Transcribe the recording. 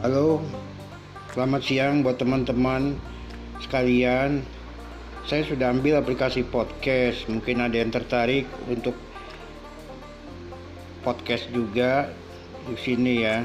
Halo, selamat siang buat teman-teman sekalian. Saya sudah ambil aplikasi podcast. Mungkin ada yang tertarik untuk podcast juga di sini ya.